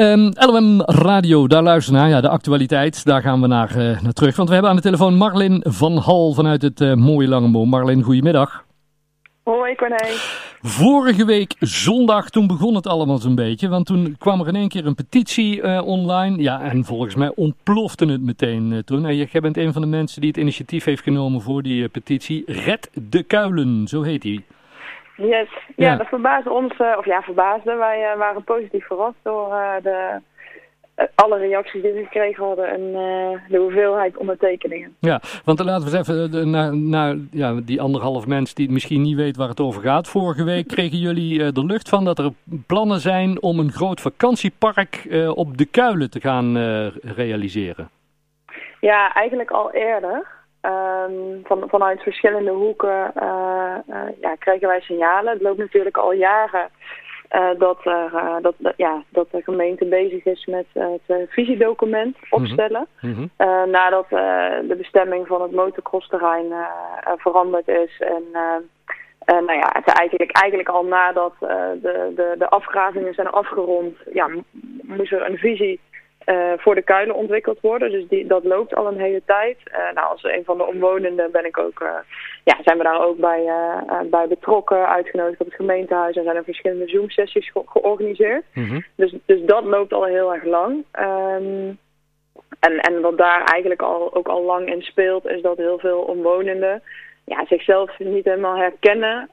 Um, LOM Radio, daar luisteren naar. Ja, de actualiteit, daar gaan we naar, uh, naar terug. Want we hebben aan de telefoon Marlin van Hal vanuit het uh, mooie Langeboom. Marlin, goedemiddag. Hoi Corné. Vorige week zondag, toen begon het allemaal zo'n beetje. Want toen kwam er in één keer een petitie uh, online. Ja, en volgens mij ontplofte het meteen toen. En jij bent een van de mensen die het initiatief heeft genomen voor die petitie. Red de Kuilen, zo heet die. Yes, ja, ja dat verbaasde ons, of ja, verbaasde. Wij waren positief verrast door de alle reacties die we gekregen hadden en uh, de hoeveelheid ondertekeningen. Ja, want laten we eens even naar, naar ja, die anderhalf mens die misschien niet weet waar het over gaat. Vorige week kregen jullie uh, de lucht van dat er plannen zijn om een groot vakantiepark uh, op de Kuilen te gaan realiseren. Ja, eigenlijk al eerder. Um, van, vanuit verschillende hoeken ja, kregen wij signalen. Het loopt natuurlijk al jaren uh, dat, uh, dat, dat, ja, dat de gemeente bezig is met uh, het visiedocument opstellen. Mm -hmm. nadat de bestemming van het motocrossterrein veranderd is. En nou ja, het eigenlijk, eigenlijk al nadat de, de, de afgravingen zijn afgerond, ja, moest er een visie uh, voor de kuilen ontwikkeld worden. Dus die, dat loopt al een hele tijd. Uh, nou, als een van de omwonenden ben ik ook, uh, ja, zijn we daar ook bij, bij betrokken, uitgenodigd op het gemeentehuis. En zijn er verschillende Zoom-sessies ge georganiseerd. Mm -hmm. dus, dus dat loopt al heel erg lang. Um, en, en wat daar eigenlijk al, ook al lang in speelt, is dat heel veel omwonenden ja, zichzelf niet helemaal herkennen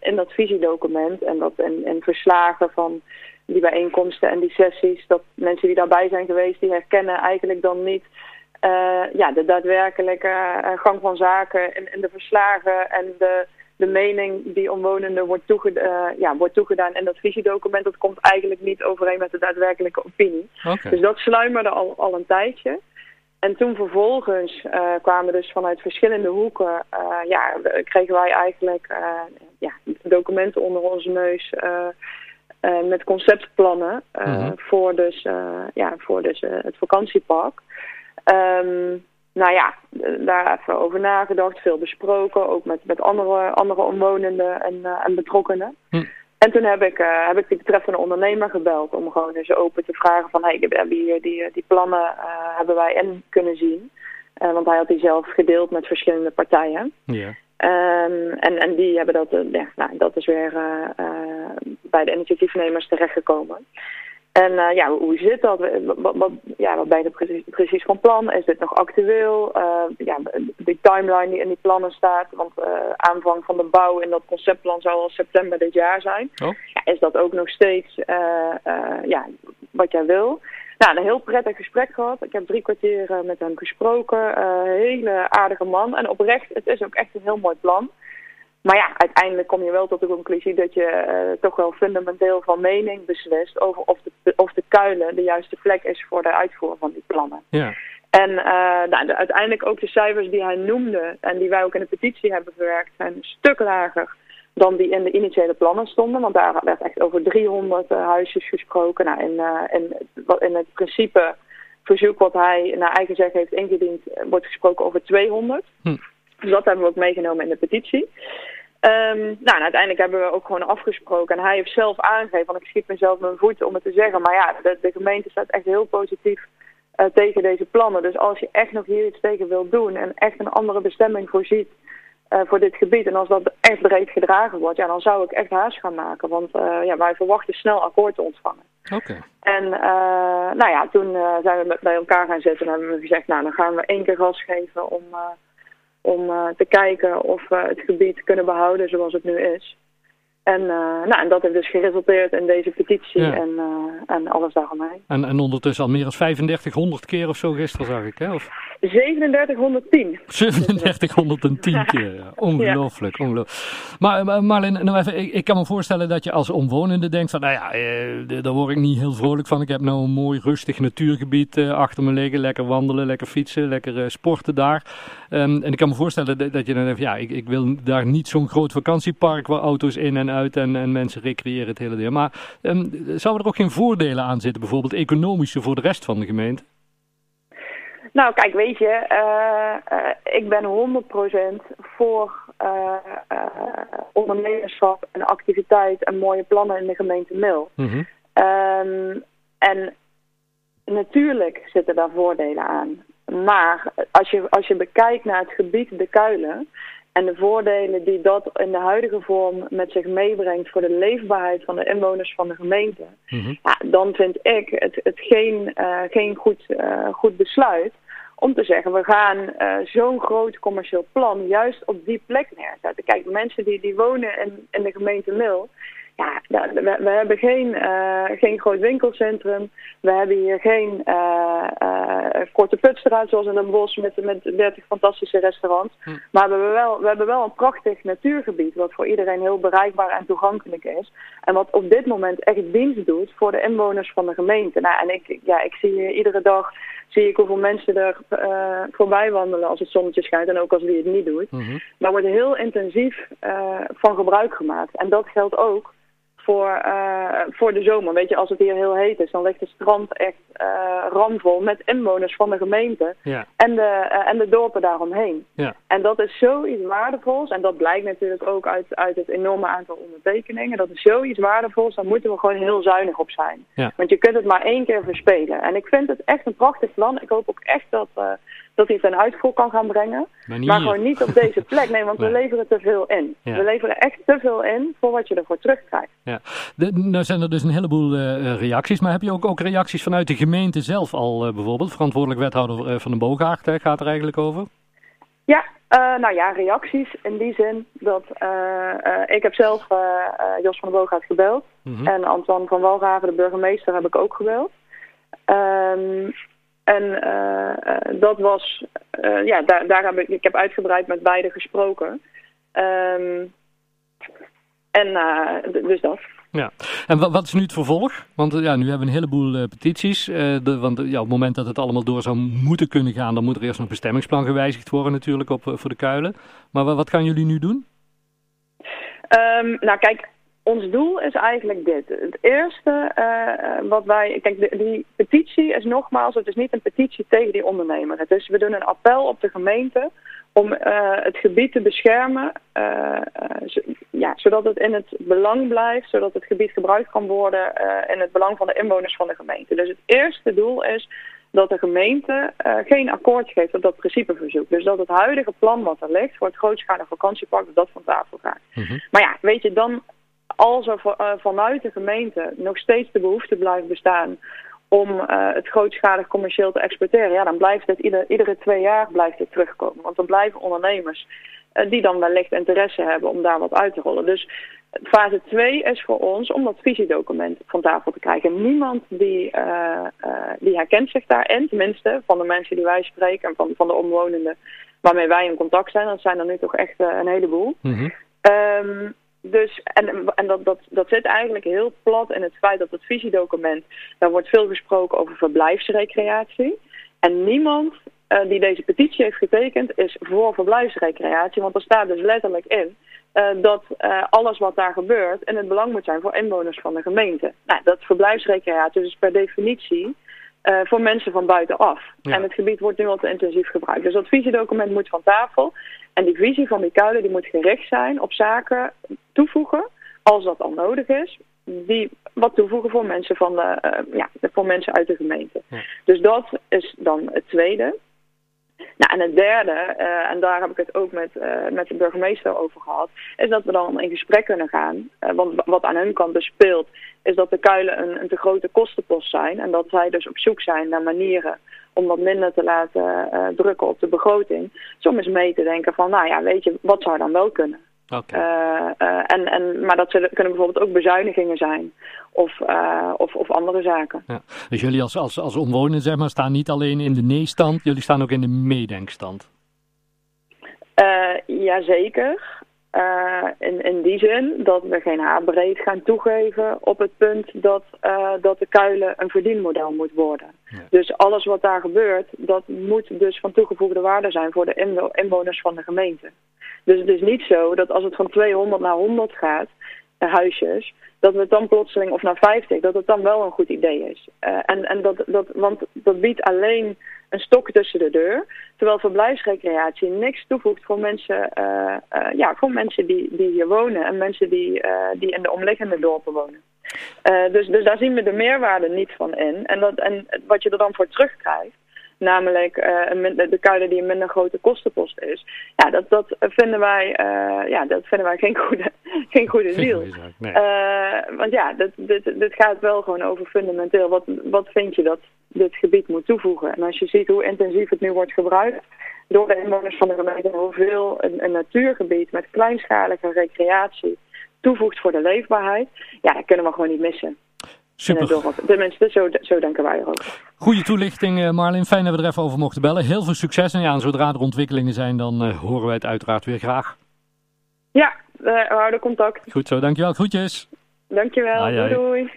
in dat visiedocument. En dat in, in verslagen van die bijeenkomsten en die sessies, dat mensen die daarbij zijn geweest, die herkennen eigenlijk dan niet uh, ja, de daadwerkelijke uh, gang van zaken en, en, de verslagen en de, de mening die omwonenden wordt, toeged uh, ja, wordt toegedaan in dat visiedocument. Dat komt eigenlijk niet overeen met de daadwerkelijke opinie. Okay. Dus dat sluimerde al, al een tijdje. En toen vervolgens kwamen dus vanuit verschillende hoeken, ja, kregen wij eigenlijk ja, documenten onder onze neus uh, met conceptplannen uh, mm -hmm. voor, dus, uh, ja, voor dus, het vakantiepark. Um, nou ja, daar even over nagedacht, veel besproken, ook met, met andere, andere omwonenden en, en betrokkenen. Hm. En toen heb ik, heb ik die betreffende ondernemer gebeld om gewoon eens open te vragen van, hey, we hebben hier die, die plannen hebben wij in kunnen zien. want hij had die zelf gedeeld met verschillende partijen. Yeah. Um, en, en die hebben dat, uh, ja, nou, dat is weer uh, uh, bij de initiatiefnemers terechtgekomen. En ja, hoe zit dat? Wat, wat, ja, wat ben je precies, precies, van plan? Is dit nog actueel? ja, de timeline die in die plannen staat, want aanvang van de bouw in dat conceptplan zou al september dit jaar zijn. Oh. Ja, is dat ook nog steeds ja, wat jij wil? Nou, een heel prettig gesprek gehad. Ik heb drie kwartier uh, met hem gesproken. Uh, hele aardige man. En oprecht, het is ook echt een heel mooi plan. Maar ja, uiteindelijk kom je wel tot de conclusie dat je uh, toch wel fundamenteel van mening beslist over of de, of de kuilen de juiste plek is voor de uitvoering van die plannen. Ja. En nou, de, uiteindelijk ook de cijfers die hij noemde en die wij ook in de petitie hebben verwerkt zijn een stuk lager dan die in de initiële plannen stonden. Want daar werd echt over 300 uh, huisjes gesproken. Nou, in, uh, in, in het principe verzoek wat hij naar eigen zeggen heeft ingediend, wordt gesproken over 200. Hm. Dus dat hebben we ook meegenomen in de petitie. Um, nou, en uiteindelijk hebben we ook gewoon afgesproken. En hij heeft zelf aangegeven, want ik schiet mezelf mijn voeten om het te zeggen. Maar ja, de, de gemeente staat echt heel positief uh, tegen deze plannen. Dus als je echt nog hier iets tegen wilt doen en echt een andere bestemming voorziet uh, voor dit gebied. En als dat echt breed gedragen wordt, ja, dan zou ik echt haast gaan maken. Want uh, ja, wij verwachten snel akkoord te ontvangen. Oké. En uh, nou ja, toen zijn we met, bij elkaar gaan zitten en hebben we gezegd, nou dan gaan we één keer gas geven om, om te kijken of we het gebied kunnen behouden zoals het nu is. En, uh, nou, en dat heeft dus geresulteerd in deze petitie ja. en, uh, en alles daaromheen. En, en ondertussen al meer dan 3500 keer of zo gisteren zag ik, hè? Of? 3710. 3710 keer, ja. Ongelooflijk, ja. ongelooflijk. Maar Marlin, nou even, ik, ik, kan me voorstellen dat je als omwonende denkt van, nou ja, eh, daar word ik niet heel vrolijk van. Ik heb nou een mooi rustig natuurgebied eh, achter me liggen. Lekker wandelen, lekker fietsen, lekker uh, sporten daar. Um, en ik kan me voorstellen dat, dat je dan denkt, ja, ik, ik wil daar niet zo'n groot vakantiepark waar auto's in en uit en, en mensen recreëren het hele ding. Maar um, zouden er ook geen voordelen aan zitten, bijvoorbeeld economische voor de rest van de gemeente? Nou, kijk, weet je, uh, uh, ik ben 100% voor uh, ondernemerschap en activiteit en mooie plannen in de gemeente Mil. Mm -hmm. um, en natuurlijk zitten daar voordelen aan. Maar als je, als je bekijkt naar het gebied de kuilen en de voordelen die dat in de huidige vorm met zich meebrengt voor de leefbaarheid van de inwoners van de gemeente, Mhm. ja, dan vind ik het, het geen, uh, geen goed, uh, goed besluit om te zeggen, we gaan uh, zo'n groot commercieel plan juist op die plek neerzetten. Kijk, mensen die, die wonen in, in de gemeente Mil, ja, we, we hebben geen, uh, geen groot winkelcentrum. We hebben hier geen uh, korte putstraat zoals in een bos met, met 30 fantastische restaurants. Hm. Maar we hebben, wel, we hebben wel een prachtig natuurgebied wat voor iedereen heel bereikbaar en toegankelijk is. En wat op dit moment echt dienst doet voor de inwoners van de gemeente. Nou, en ik, ja, ik zie iedere dag zie ik hoeveel mensen er uh, voorbij wandelen als het zonnetje schijnt en ook als wie het niet doet. Mhm. Daar wordt heel intensief uh, van gebruik gemaakt. En dat geldt ook voor, uh, voor de zomer. Weet je, als het hier heel heet is, dan ligt het strand echt uh, ramvol met inwoners van de gemeente Ja. en, de, uh, en de dorpen daaromheen. Ja. En dat is zoiets waardevols. En dat blijkt natuurlijk ook uit, uit het enorme aantal ondertekeningen. Dat is zoiets waardevols. Daar moeten we gewoon heel zuinig op zijn. Ja. Want je kunt het maar één keer verspelen. En ik vind het echt een prachtig plan. Ik hoop ook echt dat, dat hij ten uitvoer kan gaan brengen. Maar gewoon niet op deze plek. Nee, want Nee. we leveren te veel in. Ja. We leveren echt te veel in voor wat je ervoor terugkrijgt. Ja. De, nou zijn er dus een heleboel eh, reacties, maar heb je ook, ook reacties vanuit de gemeente zelf al eh, bijvoorbeeld? Verantwoordelijk wethouder eh, van de Boogaard eh, gaat er eigenlijk over. Ja, eh, nou ja, reacties in die zin dat eh, eh, ik heb zelf eh, eh, Jos van der Boogaard gebeld. Mhm. En Antoine van Walraven, de burgemeester, heb ik ook gebeld. Ehm, en eh, dat was, eh, ja, daar, daar heb ik, ik heb uitgebreid met beide gesproken. Ehm, en dus dat. Ja. En wa- wat is nu het vervolg? Want ja, nu hebben we een heleboel petities. de, want ja, op het moment dat het allemaal door zou moeten kunnen gaan, dan moet er eerst nog bestemmingsplan gewijzigd worden natuurlijk op, voor de kuilen. Maar wa- wat gaan jullie nu doen? Ehm, nou kijk, ons doel is eigenlijk dit. Het eerste eh, eh, wat wij... Kijk, de- die petitie is nogmaals, het is niet een petitie tegen die ondernemer. Het is, we doen een appel op de gemeente om eh, het gebied te beschermen, ja, zodat het in het belang blijft, zodat het gebied gebruikt kan worden in het belang van de inwoners van de gemeente. Dus het eerste doel is dat de gemeente geen akkoord geeft op dat principeverzoek. Dus dat het huidige plan wat er ligt voor het grootschalig vakantiepark, dat dat van tafel gaat. Mhm. Maar ja, weet je, dan als er eh, vanuit de gemeente nog steeds de behoefte blijft bestaan om eh, het grootschalig commercieel te exporteren, ja, dan blijft het ieder, iedere twee jaar blijft dit terugkomen. Want er blijven ondernemers eh, die dan wellicht interesse hebben om daar wat uit te rollen. Dus fase 2 is voor ons om dat visiedocument van tafel te krijgen. Niemand die, die herkent zich daarin, tenminste van de mensen die wij spreken en van, van de omwonenden waarmee wij in contact zijn. Dat zijn er nu toch echt een heleboel. Ehm, dus, en en dat, dat, dat zit eigenlijk heel plat in het feit dat het visiedocument, daar wordt veel gesproken over verblijfsrecreatie. En niemand eh, die deze petitie heeft getekend is voor verblijfsrecreatie, want er staat dus letterlijk in eh, dat eh, alles wat daar gebeurt in het belang moet zijn voor inwoners van de gemeente. Nou, dat verblijfsrecreatie is per definitie eh, voor mensen van buitenaf. Ja. En het gebied wordt nu al te intensief gebruikt. Dus dat visiedocument moet van tafel. En die visie van die kuilen die moet gericht zijn op zaken toevoegen, als dat al nodig is, die wat toevoegen voor mensen, van de, eh, ja, voor mensen uit de gemeente. Ja. Dus dat is dan het tweede. Nou, en het derde, eh, en daar heb ik het ook met, eh, met de burgemeester over gehad, is dat we dan in gesprek kunnen gaan. Eh, want wat aan hun kant dus speelt, is dat de kuilen een, een te grote kostenpost zijn. En dat zij dus op zoek zijn naar manieren om wat minder te laten drukken op de begroting. Soms mee te denken van, nou ja, weet je, wat zou dan wel kunnen? Eh, eh, en, en, maar dat zullen, kunnen bijvoorbeeld ook bezuinigingen zijn. Of, eh, of, of andere zaken. Ja. Dus jullie als, als, als omwonenden zeg maar, staan niet alleen in de nee-stand, jullie staan ook in de meedenkstand. Jazeker. Eh, in, in die zin dat we geen haarbreed gaan toegeven op het punt dat, eh, dat de kuilen een verdienmodel moet worden. Ja. Dus alles wat daar gebeurt, dat moet dus van toegevoegde waarde zijn voor de inwo- inwoners van de gemeente. Dus het is niet zo dat als het van 200 naar 100 gaat, eh, huisjes, dat we het dan plotseling, of naar 50, dat het dan wel een goed idee is. En, en dat, dat, want dat biedt alleen een stok tussen de deur. Terwijl verblijfsrecreatie niks toevoegt voor mensen, eh, eh, ja, voor mensen die, die hier wonen en mensen die, eh, die in de omliggende dorpen wonen. dus, dus daar zien we de meerwaarde niet van in. En, dat, en wat je er dan voor terugkrijgt, namelijk de kuilen die een minder grote kostenpost is. Ja, dat, dat, vinden, wij, ja, dat vinden wij geen goede, geen goede deal. Nee. Want ja, dit, dit, dit gaat wel gewoon over fundamenteel. Wat, wat vind je dat dit gebied moet toevoegen? En als je ziet hoe intensief het nu wordt gebruikt door de inwoners van de gemeente, hoeveel een, een natuurgebied met kleinschalige recreatie toevoegt voor de leefbaarheid, ja, dat kunnen we gewoon niet missen. Super. Tenminste, zo, zo denken wij erover. Goede toelichting, uh, Marlin. Fijn dat we er even over mochten bellen. Heel veel succes. En ja, zodra er ontwikkelingen zijn, dan uh, horen wij het uiteraard weer graag. Ja, we houden contact. Goed zo, dankjewel. Groetjes. Dankjewel. Doei, doei.